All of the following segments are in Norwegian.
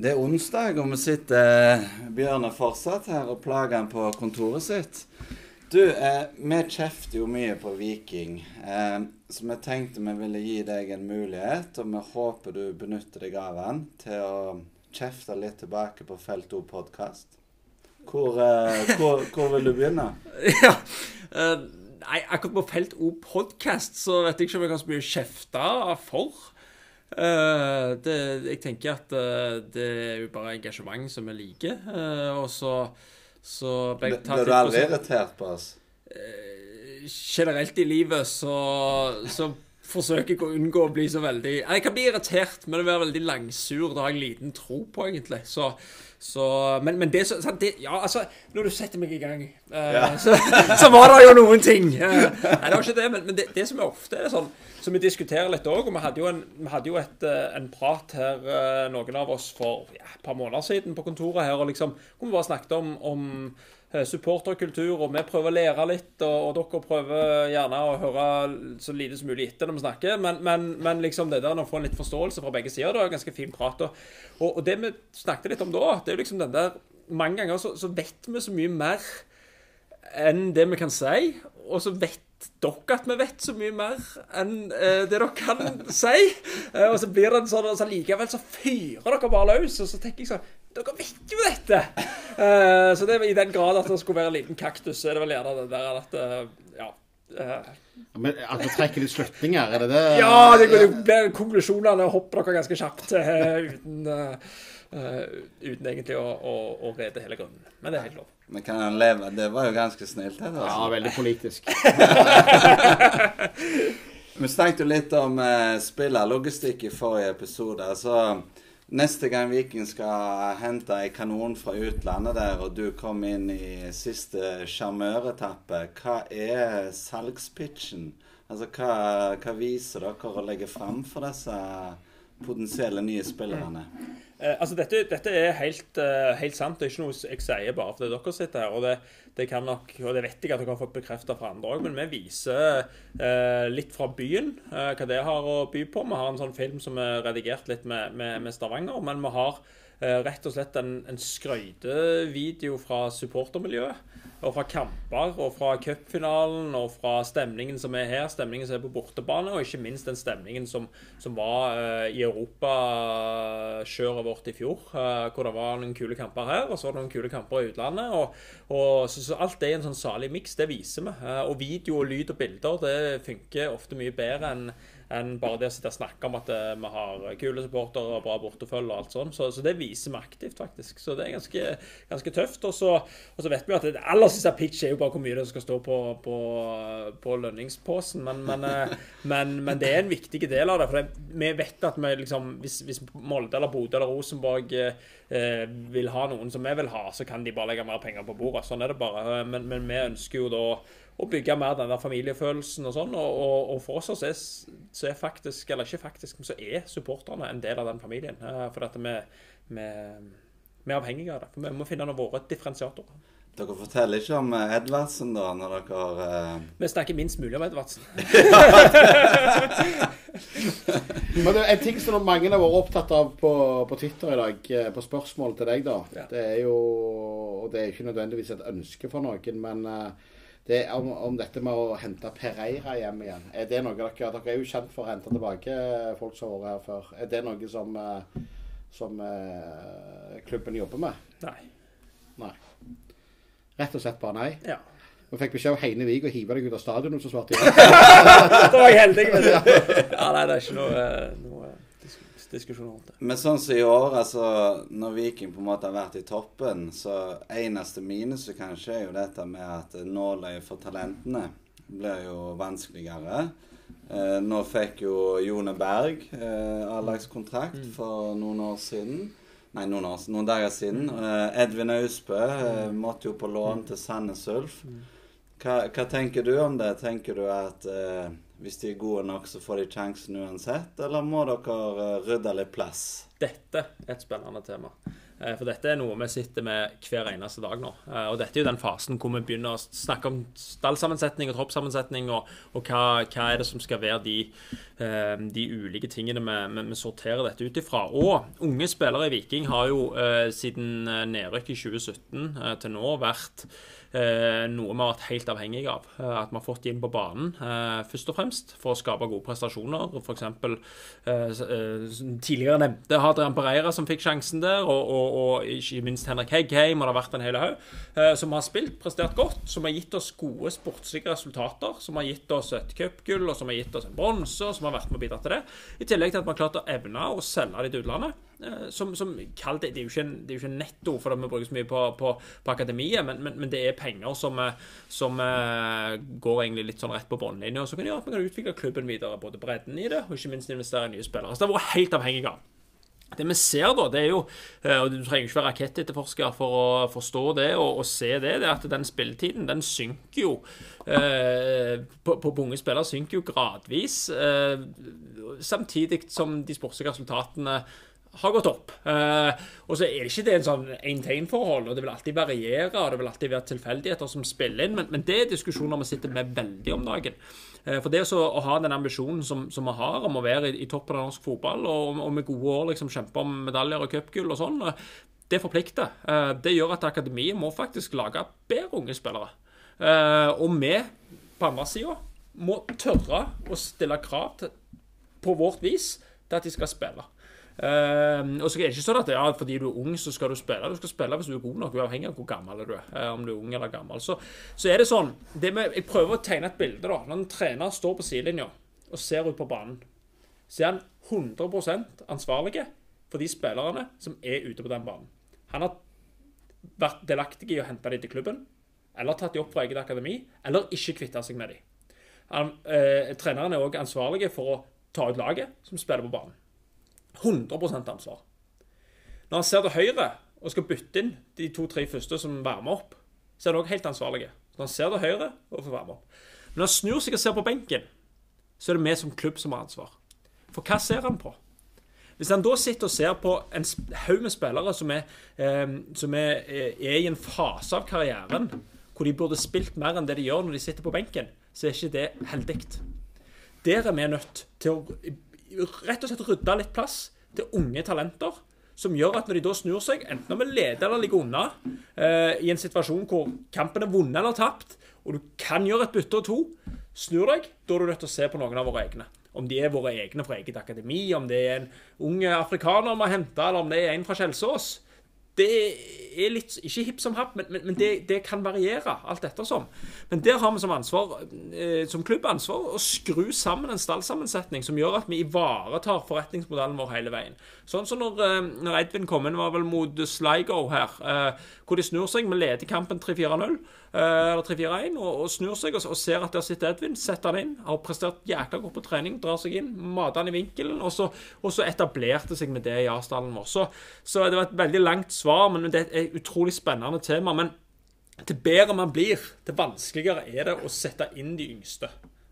Det er onsdag, og vi sitter Bjørn er fortsatt her og plager han på kontoret sitt. Du, eh, vi kjefter jo mye på Viking, eh, så vi tenkte vi ville gi deg en mulighet, og vi håper du benytter deg av den til å kjefte litt tilbake på Felt O podkast. Hvor, eh, hvor, hvor vil du begynne? Ja. eh, nei, akkurat på Felt O podcast så vet jeg ikke om jeg har så mye å kjefte for. Eh, det, jeg tenker at eh, det er jo bare engasjement som vi liker. eh, og så, så Blir du aldri irritert på oss? generelt i livet så, så forsøker ikke å unngå å bli så veldig Jeg kan bli irritert, men å være veldig langsur, det har jeg liten tro på, egentlig. Så, så Men, men det, så, det Ja, altså, når du setter meg i gang, eh, så, så var det jo noen ting. Eh, nei, det var ikke det, men, men det, det som er ofte, er sånn som vi diskuterer litt òg, og vi hadde jo, en, hadde jo et, eh, en prat her, eh, noen av oss, for ja, et par måneder siden på kontoret her, og liksom hvor vi bare snakket om, om supporterkultur, og vi prøver å lære litt, og, og dere prøver gjerne å høre så lite som mulig etter når vi snakker, men, men, men liksom det der å få en litt forståelse fra begge sider, det er ganske fin prat. Og, og det vi snakket litt om da, det er jo liksom den der Mange ganger så, så vet vi så mye mer enn det vi kan si, og så vet dere at vi vet så mye mer enn eh, det dere kan si. Eh, og så blir det en sånn, så likevel så fyrer dere bare løs, og så tenker jeg sånn Dere vet jo dette! Uh, så det i den grad at det skulle være en liten kaktus, så er det vel gjerne det der at uh, Ja. eh, Men At vi trekker litt slutninger, er det det? ja, det blir konklusjonene hopper dere ganske kjapt uten, uten egentlig å, å, å rede hele grunnen. Men det er helt lov. Men kan han leve? Det var jo ganske snilt. Det, Ja, altså. veldig politisk. Vi snakket jo litt om eh, spillerlogistikk i forrige episode. Altså, neste gang Viking skal hente ei kanon fra utlandet der, og du kom inn i siste sjarmøretappe, hva er salgspitchen? Altså, hva, hva viser dere å legge fram for disse potensielle nye spillerne? Eh, altså dette, dette er helt, eh, helt sant. Det er ikke noe jeg sier bare fordi dere sitter her. Og det, det kan nok, og det vet jeg at dere har fått bekreftet fra andre òg, men vi viser eh, litt fra byen eh, hva det har å by på. Vi har en sånn film som er redigert litt med, med, med Stavanger, men vi har eh, rett og slett en, en skrøytevideo fra supportermiljøet. Og fra kamper, og fra cupfinalen, og fra stemningen som er her, stemningen som er på bortebane, og ikke minst den stemningen som, som var uh, i europakjøret vårt i fjor. Uh, hvor det var noen kule kamper her, og så var det noen kule kamper i utlandet. og, og så, så Alt det i en sånn salig miks, det viser vi. Uh, og video, lyd og bilder det funker ofte mye bedre enn enn bare det å sitte og snakke om at eh, vi har kule supportere og bra bortefølge og alt sånt. Så, så det viser vi aktivt, faktisk. Så det er ganske, ganske tøft. Og så, og så vet vi at det aller siste pitch er jo bare hvor mye det skal stå på, på, på lønningsposen. Men, men, eh, men, men det er en viktig del av det. For det, vi vet at vi liksom, hvis, hvis Molde eller Bodø eller Rosenborg eh, vil ha noen som vi vil ha, så kan de bare legge mer penger på bordet. Sånn er det bare. Men, men vi ønsker jo da å bygge mer den der familiefølelsen og sånn. Og, og, og for oss så er, så er faktisk, eller ikke faktisk, men så er supporterne en del av den familien. Eh, For dette med, med, vi er avhengige av det. For vi må finne noen våre differensiatorer. Dere forteller ikke om eh, Edvardsen, da, når dere uh... Vi snakker minst mulig om Edvardsen. Men det er en ting som mange har vært opptatt av på, på Twitter i dag, på spørsmål til deg, da. Ja. Det er jo Og det er ikke nødvendigvis et ønske for noen, men eh, det om, om dette med å hente Pereira hjem igjen. Er det noe dere Dere er jo kjent for å hente tilbake folk som har vært her før. Er det noe som, eh, som eh, klubben jobber med? Nei. Nei. Rett og slett bare nei. Ja. Vi fikk beskjed av Heine Vig å hive deg ut av stadionet, så svarte jeg Da var jeg heldig med det. Ja, nei, det er ikke noe, noe dis diskusjon rundt det. Men sånn som i år, altså når Viking på en måte har vært i toppen, så eneste minuset kanskje er jo dette med at nåløyet for talentene blir jo vanskeligere. Eh, nå fikk jo Jone Berg eh, A-lagskontrakt for noen år siden. Nei, noen, år, noen dager siden. Eh, Edvin Austbø eh, måtte jo på lån til Sandnes Ulf. Hva, hva tenker du om det? Tenker du at eh, hvis de er gode nok, så får de sjansen uansett? Eller må dere eh, rydde litt plass? Dette er et spennende tema. Eh, For dette er noe vi sitter med hver eneste dag nå. Eh, Og dette er jo den fasen hvor vi begynner å snakke om stallsammensetning og troppssammensetning, og, og hva, hva er det som skal være de, eh, de ulike tingene vi, vi, sorterer dette ut ifra. Og unge spillere i Viking har jo siden nedrykket nedrykk i 2017 eh, til nå vært noe vi har vært helt avhengig av. At vi har fått de inn på banen, først og fremst for å skape gode prestasjoner. F.eks. Tidligere nevnte Hadrian Pereira som fikk sjansen der, og, og, og ikke minst Henrik Heggheim, og det har vært en hel haug, eh, som har spilt, prestert godt, som har gitt oss gode sportslige resultater, som har gitt oss et cupgull, og som har gitt oss en bronse, og som har vært med og bidratt til det. I tillegg til at vi har klart å evne å selge de til utlandet. eh, Som, som kall det, er jo ikke det er jo ikke netto, for vi bruker så mye på, på, på akademiet, men, men, men det er penger som, eh, som går egentlig litt sånn rett på bunnlinja, og så kan gjøre at vi kan utvikle klubben videre, både bredden i det, og ikke minst investere i nye spillere. Så det har vært helt avhengig av. Det vi ser da, det er jo, eh, og du trenger ikke være rakettetterforsker for å forstå det og, og se det, det er at den spilletiden, den synker jo eh, på, på unge spillere synker jo gradvis, eh, samtidig som de sportslige resultatene har gått opp. Eh, og så er det ikke det en sånn én-til-én-forhold, og det vil alltid variere, og det vil alltid være tilfeldigheter som spiller inn, men, men det er diskusjoner vi sitter med veldig om dagen. Eh, for det så- å ha den ambisjonen som, som vi har om å være i, i toppen av norsk fotball, og, og med gode år liksom kjempe om medaljer og cupgull og sånn, eh, det forplikter. Eh, det gjør at akademiet må faktisk lage bedre unge spillere. Eh, og vi, på andre sida, må tørre å stille krav til, på vårt vis til at de skal spille. Eh, og så er det ikke sånn at ja, fordi du er ung, så skal du spille. Du skal spille hvis du er god nok, uavhengig av hvor gammel du er. Uh, om du er ung eller gammel. Så, så er det sånn det med, Jeg prøver å tegne et bilde. da Når en trener står på sidelinja og ser ut på banen, så er han 100% ansvarlig for de spillerne som er ute på den banen. Han har vært delaktig i å hente dem til klubben, eller tatt dem opp fra eget akademi, eller ikke kvitta seg med dem. Eh, treneren er òg ansvarlig for å ta ut laget som spiller på banen. 100% ansvar. Når han ser til høyre og skal bytte inn de to-tre første som varmer opp, så er han òg helt ansvarlig. Når han ser til høyre og får varme opp. Når han snur seg og ser på benken, så er det vi som klubb som har ansvar. For hva ser han på? Hvis han da sitter og ser på en haug med spillere som, er, eh, som er, er i en fase av karrieren hvor de burde spilt mer enn det de gjør når de sitter på benken, så er ikke det heldig. Der er vi nødt til å rett og slett rydde litt plass til unge talenter. Som gjør at når de da snur seg, enten om vi leder eller ligger unna, eh, i en situasjon hvor kampen er vunnet eller tapt, og du kan gjøre et bytte og to, snur deg, da er du nødt til å se på noen av våre egne. Om de er våre egne fra eget akademi, om det er en ung afrikaner vi har henta, eller om det er en fra Kjelsås. Det er litt Ikke hipp som happ, men, men, men det, det kan variere, alt ettersom. Men der har vi som ansvar, eh, som klubb ansvar å skru sammen en stallsammensetning som gjør at vi ivaretar forretningsmodellen vår hele veien. Sånn som når, eh, når Edvin kom inn, var vel mot Sligo her, eh, hvor de snur seg. Vi leder kampen 3-4-0, eh, eller 3-4-1, og, og snur seg og, og ser at der sitter Edvin, setter han inn, har prestert jækla godt på trening, drar seg inn, mater han i vinkelen, og så, og så etablerte seg med det i A-stallen vår. Så, så det var et veldig langt svar, men det er et utrolig spennende tema. Men til bedre man blir, til vanskeligere er det å sette inn de yngste.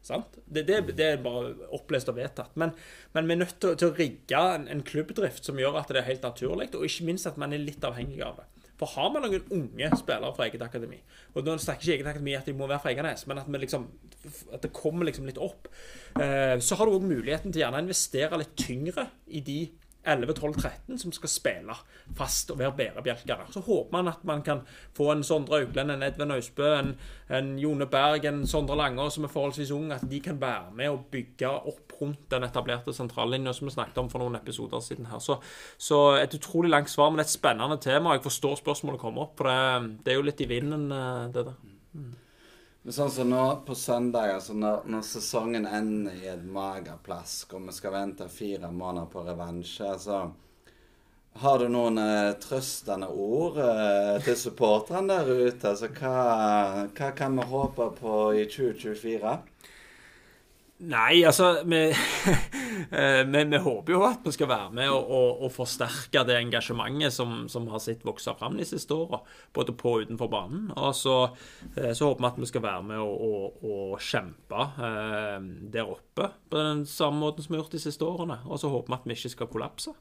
Det, det, det er bare opplest og vedtatt. Men, men vi er nødt til, til å rigge en, en klubbdrift som gjør at det er helt naturlig, og ikke minst at man er litt avhengig av det. For har man noen unge spillere fra eget akademi, og nå snakker ikke eget akademi at de må være fra Egernes, men at, liksom, at det kommer liksom litt opp, eh, så har du òg muligheten til å investere litt tyngre i de 11-12-13 som skal spille fast og være bærebjelker. Så håper man at man kan få en Sondre Auklend, en Edvin Austbø, en, en Jone Berg, en Sondre Langer som er forholdsvis ung, at de kan være med og bygge opp rundt den etablerte sentrallinja som vi snakket om for noen episoder siden her. Så, så et utrolig langt svar, men et spennende tema. Jeg forstår spørsmålet kommer opp, for det, det er jo litt i vinden, eh, det der. Men sånn som nå på søndag, altså når, når sesongen ender i et magerplask, og vi skal vente fire måneder på revansje, altså Har du noen eh, trøstende ord eh, til supporterne der ute? Altså hva, hva kan vi håpe på i 2024? Nei, altså vi, eh, vi, vi håper jo at vi skal være med og, og, og forsterke det engasjementet som, som har sett vokse fram de siste åra, både på og utenfor banen. Og så, eh, så håper vi at vi skal være med og, og, kjempe eh, der oppe på den samme måten som vi har gjort de siste årene. Og så håper vi at vi ikke skal kollapse.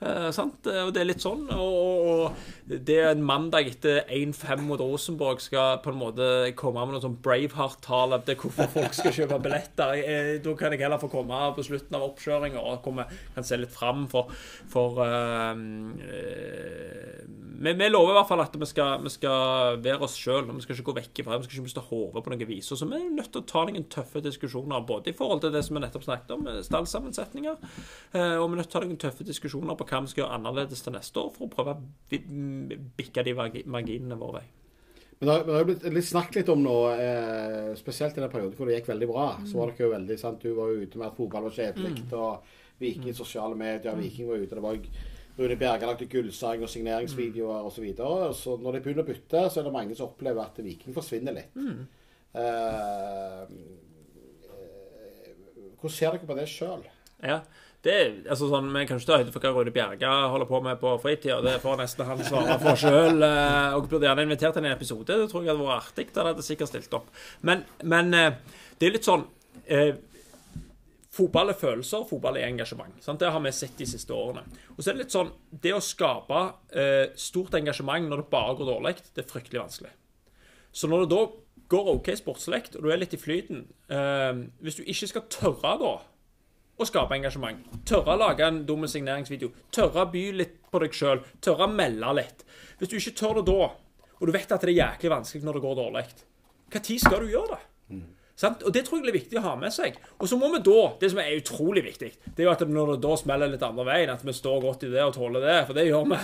Eh, sant? Og det er litt sånn. Og, og det en mandag etter 1-5 mot Rosenborg skal på en måte komme med noe sånn Braveheart-tale til hvorfor folk skal kjøpe billetter. Eh, da kan jeg heller få komme på slutten av oppkjøringa og komme, kan se litt fram for, for uh, vi, vi, lover i hvert fall at vi skal, vi skal være oss sjøl. Vi skal ikke gå vekk fra det. Vi skal ikke miste hodet på noe vis. Så vi er nødt til å ta noen tøffe diskusjoner, både i forhold til det som vi nettopp snakket om, stallsammensetninger, og vi er nødt til å ta noen tøffe diskusjoner på hva vi skal gjøre annerledes til neste år, for å prøve å bikke de marginene vår vei. Men det har, det har blitt litt snakket litt om nå, eh, spesielt i den perioden hvor det gikk veldig bra. Så var dere jo veldig sant, Du var jo ute med at fotball var kjedelig, mm. og Viking i sosiale medier, Viking var ute. det var Rune Bjerge lagde gullsang og signeringsvideoer osv. Så, så når de begynner å bytte, så er det mange som opplever at Viking forsvinner litt. Mm. Eh, hvordan ser dere på det sjøl? Ja det altså sånn, Vi kan ikke ta høyde for hva Rune Bjerga holder på med på fritida. Det får nesten han svare for sjøl. Eh, og burde gjerne invitert til en episode. Det tror jeg hadde vært artig. Da hadde sikkert stilt opp. Men, men eh, det er litt sånn eh, Fotball er følelser, fotball er engasjement. Sant? Det har vi sett de siste årene. Og så er Det litt sånn, det å skape eh, stort engasjement når det bare går dårlig, det er fryktelig vanskelig. Så når det da går OK sportslig, og du er litt i flyten eh, Hvis du ikke skal tørre da å skape engasjement. Tørre å lage en dum signeringsvideo. Tørre å by litt på deg sjøl. Tørre å melde litt. Hvis du ikke tør det da, og du vet at det er jæklig vanskelig når det går dårlig, når skal du gjøre det? Sant? Og Det tror jeg er viktig å ha med seg. Og så må vi da, Det som er utrolig viktig, det er jo at når det da smeller litt andre veien, at vi står godt i det og tåler det. For det gjør vi.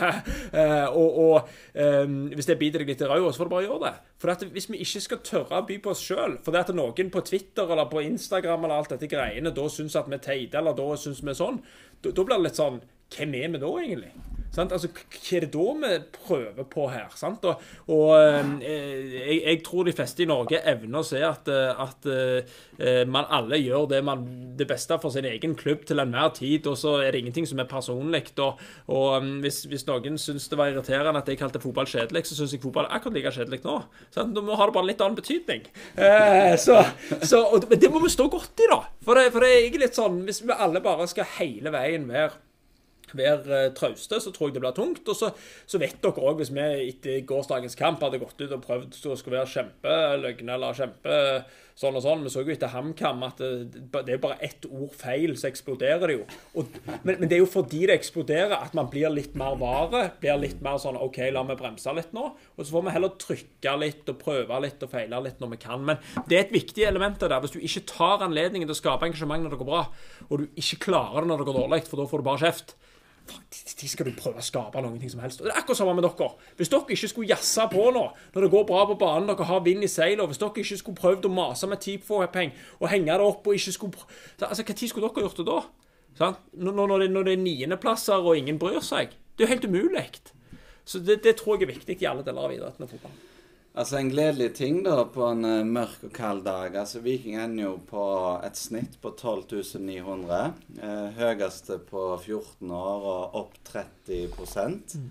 Uh, og, og um, hvis det biter deg litt i ræva, så får du bare gjøre det. For hvis vi ikke skal tørre å by på oss sjøl, for det at noen på Twitter eller på Instagram eller alt dette greiene da syns at vi er teite, eller da syns vi er sånn, da blir det litt sånn Hvem er vi da, egentlig? Sant? Altså, hva er det da vi prøver på her? Sant? Og, og eh, jeg, jeg, tror de fleste i Norge evner å se at, eh, at uh, man alle gjør det, man, det, beste for sin egen klubb til enhver tid, og så er det ingenting som er personlig. Og, og um, hvis, hvis, noen syns det var irriterende at jeg kalte fotball kjedelig, så syns jeg fotball er akkurat like kjedelig nå. Sant? Nå har det bare litt annen betydning. Så, så, og, det må vi stå godt i, da. For det, for det er litt sånn Hvis vi alle bare skal hele veien være være eh, trauste, så tror jeg det blir tungt. Og så, så vet dere òg, hvis vi etter gårsdagens kamp hadde gått ut og prøvd å skulle være kjempeløgne eller kjempe sånn og sånn Vi så jo etter HamKam at det, det, er bare ett ord feil, så eksploderer det jo. Og, men, men, det er jo fordi det eksploderer at man blir litt mer vare. Blir litt mer sånn OK, la meg bremse litt nå. Og så får vi heller trykke litt og prøve litt og feile litt når vi kan. Men det er et viktig element der. Hvis du ikke tar anledningen til å skape engasjement når det går bra, og du ikke klarer det når det går dårlig, for da får du bare kjeft de skal du prøve å skape noen ting som helst. Og det er akkurat samme med dere. Hvis dere ikke skulle jazze på nå, når det går bra på banen, dere har vind i seilene, hvis dere ikke skulle prøvd å mase med tipforheng og henge det opp og ikke skulle Altså, Når skulle dere gjort det da? Sånn? Når, det, når det er niendeplasser og ingen bryr seg? Det er jo helt umulig. Så det, det, tror jeg er viktig i alle deler av idretten og fotballen. Altså En gledelig ting da på en uh, mørk og kald dag. altså Viking ender jo på et snitt på 12 900. Uh, høyeste på 14 år og opp 30 mm.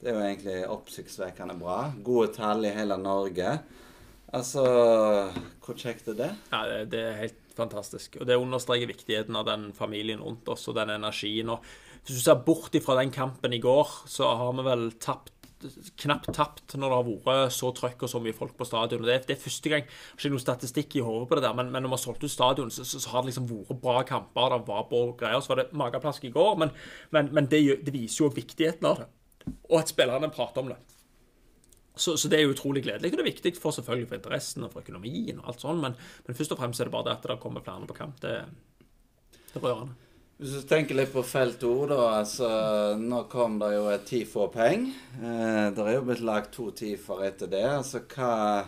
Det er jo egentlig oppsiktsvekkende bra. Gode tall i hele Norge. Altså Hvor kjekt er det? Ja, det, det er helt fantastisk. Og det understreker viktigheten av den familien rundt oss og den energien. og Hvis du ser bort ifra den kampen i går, så har vi vel tapt knapt tapt når det har vært så trøkk og så mye folk på stadion. Det, det er første gang Jeg har ikke noe statistikk i hodet på det der, men, men når vi har solgt ut stadion, så, så, så, har det liksom vært bra kamper. Det var bra greier. Så var det mageplask i går, men, men, men det, det, viser jo viktigheten av det. Og at spillerne prater om det. Så, så, det er utrolig gledelig. Og det er viktig for selvfølgelig for interessen og for økonomien og alt sånt, men, først og fremst er det bare det at det kommer flere på kamp. Det, det er rørende. Hvis du tenker litt på felt O, da. altså Nå kom det jo et TIFO-peng. Eh, det er jo blitt lagt to TIFer etter det. altså hva,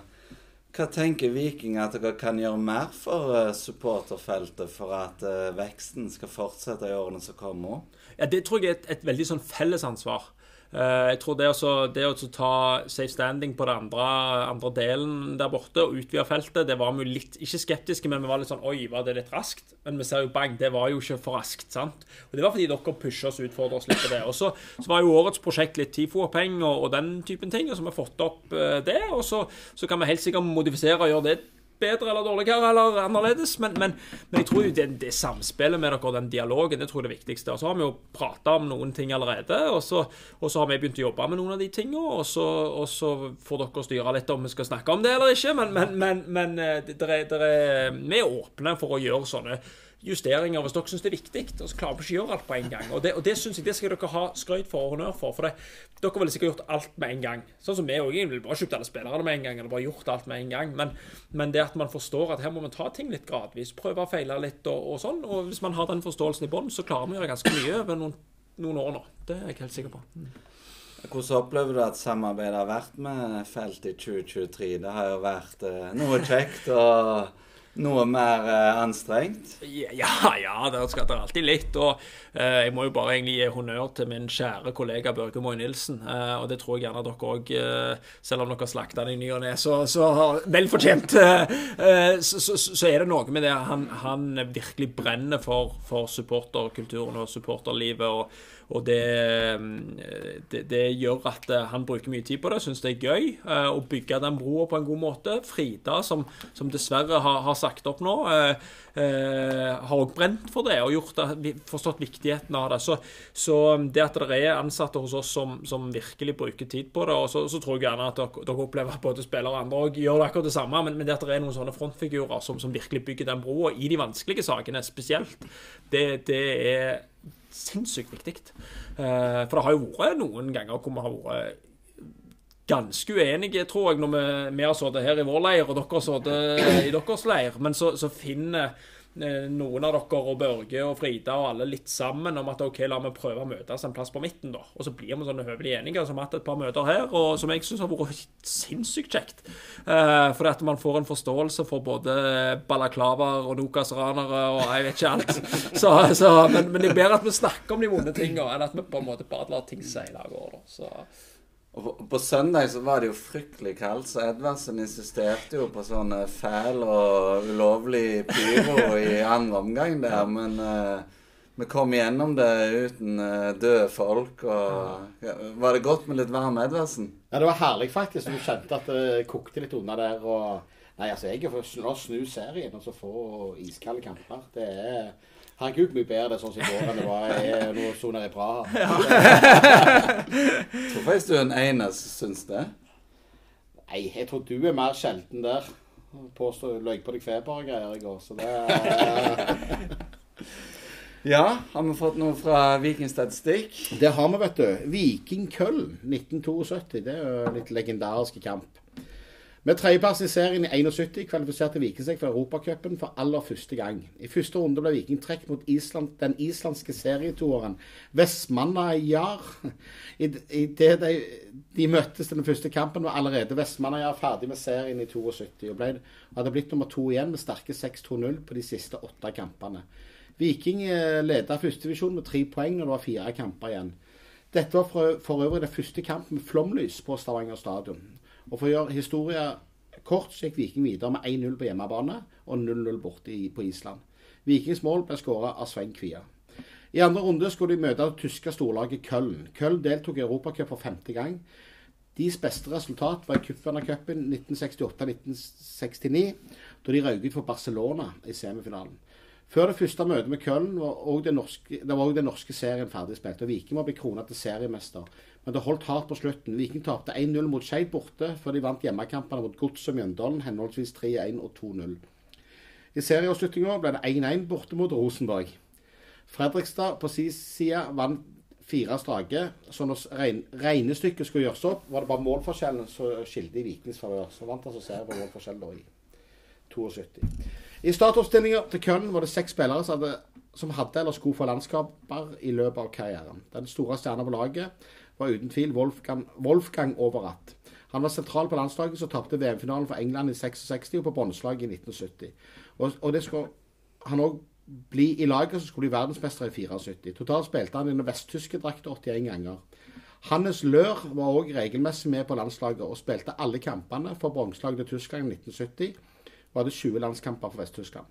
hva tenker Viking at dere kan gjøre mer for uh, supporterfeltet for at eh, veksten skal fortsette i årene som kommer? Ja, Det tror jeg er et, et veldig sånn fellesansvar. Eh, jeg tror det, også, det å ta safe standing på den andre, andre, delen der borte og utvide feltet, det var vi litt Ikke skeptiske, men vi var litt sånn Oi, var det litt raskt? Men vi ser jo bang, det var jo ikke for raskt. sant? Og Det var fordi dere pusher oss og utfordrer oss litt på det. Og så, var jo årets prosjekt litt TIFO-oppheng og, og, den typen ting, og så har vi fått opp uh, det. Og så, så, kan vi helt sikkert modifisere og gjøre det bedre eller dårligere eller annerledes. Men, men, men jeg tror jo det, det samspillet med dere, og den dialogen, det tror jeg er det viktigste. Og så har vi jo prata om noen ting allerede, og så, og så, har vi begynt å jobbe med noen av de tingene. Og og så får dere styre litt om vi skal snakke om det eller ikke. Men, men eh, det, det er, er, vi er åpne for å gjøre sånne justeringer hvis dere syns det er viktig. Og så klarer vi ikke å gjøre alt på en gang. Og det, og det synes jeg det skal dere ha skrøyt for og honnør for. For det, dere ville sikkert gjort alt med en gang. Sånn som vi òg. Ville bare kjøpt alle spillerne med en gang. Eller bare gjort alt med en gang. Men, men, det at man forstår at her må man ta ting litt gradvis. Prøve å feile litt og, og sånn. Og hvis man har den forståelsen i bånn, så klarer vi å gjøre ganske mye over noen, noen, år nå. Det er jeg helt sikker på. Mm. Hvordan opplever du at samarbeidet har vært med Felt i 2023? Det har jo vært eh, noe kjekt. og noe mer eh, anstrengt? Ja, ja, det skal alltid litt. Og jeg må jo bare egentlig gi honnør til min kjære kollega Børge Moy Nilsen. Eh, og det tror jeg gjerne dere òg, eh, selv om dere slakta han i ny og ne, så, så vel fortjent, eh, så, så, så, er det noe med det han, han virkelig brenner for, for supporterkulturen og supporterlivet. og og det, det, det, gjør at han bruker mye tid på det, syns det er gøy å bygge den broa på en god måte. Frida, som, som dessverre har, har sagt opp nå, eh, eh, har òg brent for det og gjort det, forstått viktigheten av det. Så, så, det at det er ansatte hos oss som, som virkelig bruker tid på det, og så, så tror jeg gjerne at dere, dere opplever at både spillere og andre og gjør det akkurat det samme, men, men, det at det er noen sånne frontfigurer som, som virkelig bygger den broa, i de vanskelige sakene spesielt, det, det er sinnssykt viktig. Eh, for det har jo vært noen ganger hvor vi har vært ganske uenige, tror jeg, når vi, vi har sittet her i vår leir, og dere har sittet i deres leir. Men så, så finner noen av dere og Børge og Frida og alle litt sammen om at OK, la vi prøve å møtes en plass på midten, da. Og så blir vi sånn høvelig enige, som har hatt et par møter her, og som jeg syns har vært sinnssykt kjekt. Eh, fordi at man får en forståelse for både balaklavaer og nokas-ranere og jeg vet ikke alt. Så, så, men, men, det er bedre at vi snakker om de vonde tingene, enn at vi på en måte bare lar ting seile av gårde. Så og på søndag så var det jo fryktelig kaldt, så Edvardsen insisterte jo på sånn fæl og ulovlig pyro i andre omgang der. Men uh, vi kom gjennom det uten uh, døde folk. Og ja, Var det godt med litt varm Edvardsen? Ja, det var herlig faktisk. Du kjente at det kokte litt unna der. og... Nei, altså, jeg er for å snu serien og så få iskalde kamper. Det er Herregud, mye bedre det sånn som i går enn det var i noen soner i Praha. Ja. tror faktisk du er den eneste som syns det. Nei, jeg tror du er mer sjelden der. Påstå løy på deg feber og greier i går, så det er Ja, har vi fått noe fra Vikingstatistikk? Det har vi, vet du. Viking Køln 1972. Det er jo litt legendarisk kamp. Med tredjeplass i serien i 71 kvalifiserte Viking seg for Europacupen for aller første gang. I første runde ble Viking trukket mot Island, den islandske serietoeren Vestmannajar. Idet de, de møttes til den første kampen, var allerede Vestmannajar ferdig med serien i 72 og ble, hadde blitt nummer to igjen med sterke 6-2-0 på de siste åtte kampene. Viking eh, ledet førstedivisjon med tre poeng når det var fire kamper igjen. Dette var for, for øvrig den første kampen med flomlys på Stavanger stadion. Og For å gjøre historien kort, så gikk Viking videre med 1-0 på hjemmebane og 0-0 borte på Island. Vikings mål ble skåra av Svein Kvia. I andre runde skulle de møte det tyske storlaget Köln. Köln deltok i Europacup for femte gang. Deres beste resultat var i cupvinnercupen 1968-1969, da de røk ut for Barcelona i semifinalen. Før det første møtet med Köln var òg den, norske, norske serien ferdig spilt, og Viking var blitt krona til seriemester men det holdt hardt på slutten. Viking tapte 1-0 mot Skeid borte, før de vant hjemmekampene mot Gods og Mjøndalen henholdsvis 3-1 og 2-0. I serieavslutninga ble det 1-1 borte mot Rosenborg. Fredrikstad på sin side vant fire strake. Så når regnestykket skulle gjøres opp, var det bare målforskjellen som skilte i Vikings favør. Så vant altså serien på målforskjell da i 72. I startoppstillinga til Köln var det seks spillere som hadde, som hadde eller skulle få landskaper i løpet av karrieren. Den store stjerna på laget var uten tvil Wolfgang, Wolfgang Overath. Han var sentral på landslaget som tapte VM-finalen for England i 66 og på båndslaget i 1970. Og, og det skulle han òg bli i laget som skulle bli verdensmester i 74. Totalt spilte han i den vesttyske drakta 81 ganger. Hannes Lør var òg regelmessig med på landslaget og spilte alle kampene for bronselaget til Tyskland i 1970 og hadde 20 landskamper for Vest-Tyskland.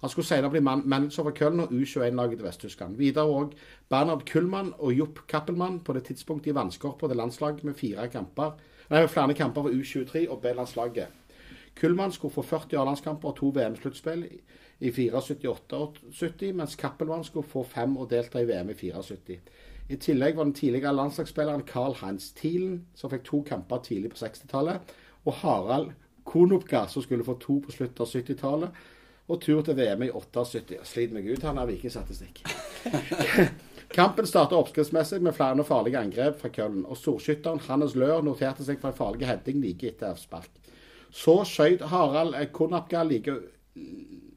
Han skulle senere bli man manager for Köln og U21-laget til Vest-Tyskland. Videre òg Bernhard Kullmann og Jopp Kappelmann på det tidspunktet i vannskorpa til landslaget med kamper, nei, flere kamper for U23 og B-landslaget. Kullmann skulle få 40 A-landskamper og to VM-sluttspill i 74-78, mens Cappelmann skulle få fem og delta i VM i 74. I tillegg var den tidligere landslagsspilleren Carl Heinz Thielen, som fikk to kamper tidlig på 60-tallet, og Harald Konopka, som skulle få to på slutten av 70-tallet, og tur til VM i 78. Sliter meg ut, han har vikingstatistikk. Kampen startet oppskriftsmessig med flere farlige angrep fra Køllen, og storskytteren Hannes Løhr noterte seg for en farlig heading like etter avspark. Så skjøt Harald Konopka like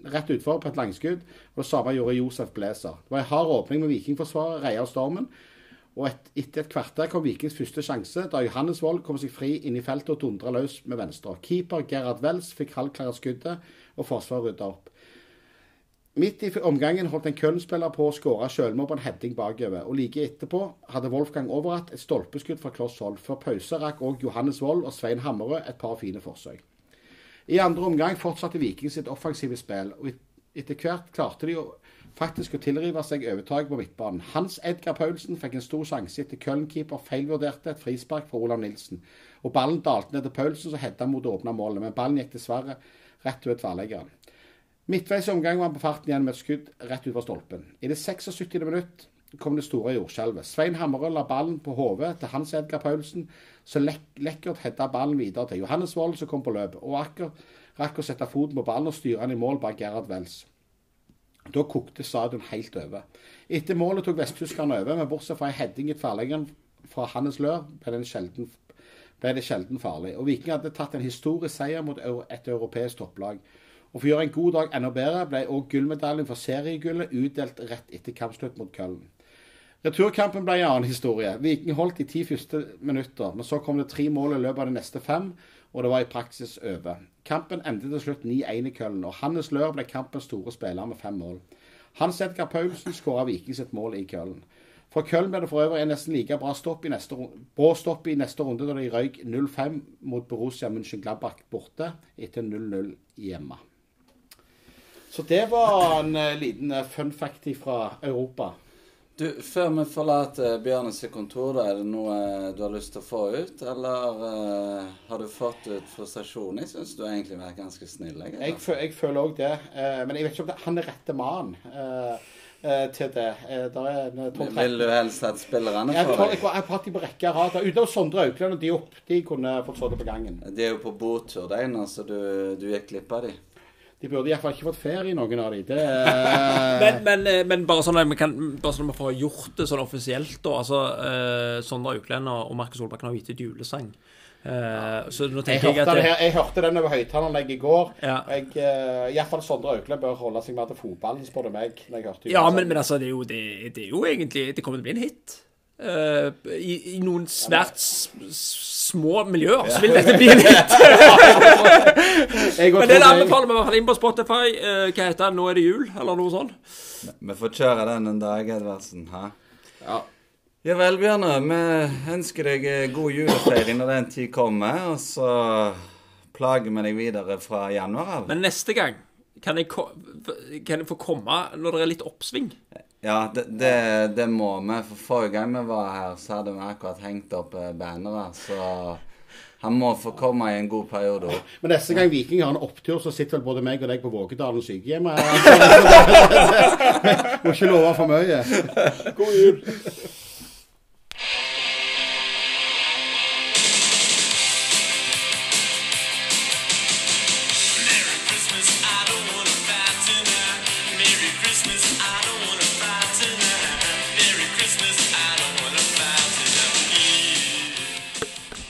rett utfor på et langskudd, og det samme gjorde Josef Blæser. Det var en hard åpning med Vikingforsvaret, reia stormen. Og et, etter et kvarter kom Vikings første sjanse, da Johannes Wold kom seg fri inn i feltet og dundra løs med venstre. Keeper Gerhard Wells fikk halvklart skuddet, og Forsvaret rydda opp. Midt i omgangen holdt en Köln-spiller på å skåre selvmål på en heading bakover, og like etterpå hadde Wolfgang Overath et stolpeskudd fra kloss hold. Før pause rakk òg Johannes Wold og Svein Hammerød et par fine forsøk. I andre omgang fortsatte Viking sitt offensive spill, og etter hvert klarte de å faktisk å tilrive seg overtaket på midtbanen. Hans Edgar Paulsen fikk en stor sjanse etter Köln-keeper feilvurderte et frispark fra Olav Nilsen. Og ballen dalte ned til Paulsen, som hedda mot å åpne målet, men ballen gikk dessverre rett ut tverrleggeren. Midtveis i omgangen var han på farten igjen med et skudd rett ut fra stolpen. I det 76. minutt kom det store jordskjelvet. Svein Hammerød la ballen på hodet til Hans Edgar Paulsen, så lek lekkert hedda ballen videre til Johannes Wold, som kom på løp, og Aker rakk å sette foten på ballen og styre han i mål bak Gerhard Wells. Da kokte stadion helt over. Etter målet tok vesttyskerne over, men bortsett fra en heading i tverrleggeren fra Hannes Lør ble, sjelden, ble det sjelden farlig. Og Viking hadde tatt en historisk seier mot et europeisk topplag. Og For å gjøre en god dag enda bedre ble òg gullmedaljen for seriegullet utdelt rett etter kampslutt mot Köln. Returkampen ble en annen historie. Viking holdt de ti første minutter, men så kom det tre mål i løpet av de neste fem, og det var i praksis over. Kampen endte til slutt 9-1 i Køllen, og Hannes Løhr ble kampens store spiller med fem mål. Hans Edgar Paulsen skåra Viking sitt mål i Køllen. For Køllen ble det for øvrig en nesten like bra stopp i neste, stopp i neste runde da de røyk 0-5 mot Borussia München-Glabach borte etter 0-0 hjemme. Så det var en uh, liten uh, fun fact fra Europa. Du, Før vi forlater Bjørnes kontor, da, er det noe uh, du har lyst til å få ut? Eller har du fått ut frustrasjonen? Jeg syns du egentlig har vært ganske snill. Jeg, jeg, jeg føler òg det. men jeg vet ikke om det, han er rette mann. til det. Der er, Vil du helst at spillerne får det? Jeg har hatt dem på rekke og rad. Utenom Sondre Aukland og de opp. De kunne fått det på gangen. De er jo på botur, de nå, så du, du gikk glipp av de. De burde iallfall ikke fått ferie, noen av de. men, men, eh, men, bare sånn at vi kan Bare sånn at vi får gjort det sånn offisielt, da. Altså, eh, Sondre Auklend og Markus Solbakken har gitt ut julesang. Uh, så nå tenker jeg, jeg, at det... her, jeg hørte den over høyttalerlegget i går. Ja. Jeg, uh, Iallfall Sondre Auklend bør holde seg mer til fotballen, spør du meg. Ja, men, men, altså, det er, jo, det, det er jo egentlig Det kommer til å bli en hit. Uh, i, i, noen svært små miljøer, så vil dette bli litt. Men det anbefaler vi i hvert fall inn på Spotify. Uh, hva heter den? 'Nå er det jul', eller noe sånt. Vi får kjøre den en dag, Edvardsen. Hæ? Ja. Ja vel, Bjørne. Vi ønsker deg eh, god julefeiring når den tid kommer. Og så plager vi deg videre fra januar av. Men neste gang kan jeg, kan jeg få komme når det er litt oppsving? Ja, det, det, det, må vi. For forrige gang vi var her, så hadde vi akkurat hengt opp eh, bannere. Så han må få komme i en god periode òg. Men neste gang Viking har en opptur, så sitter vel både meg og deg på Vågedalen sykehjem. Må ikke love for mye. God jul.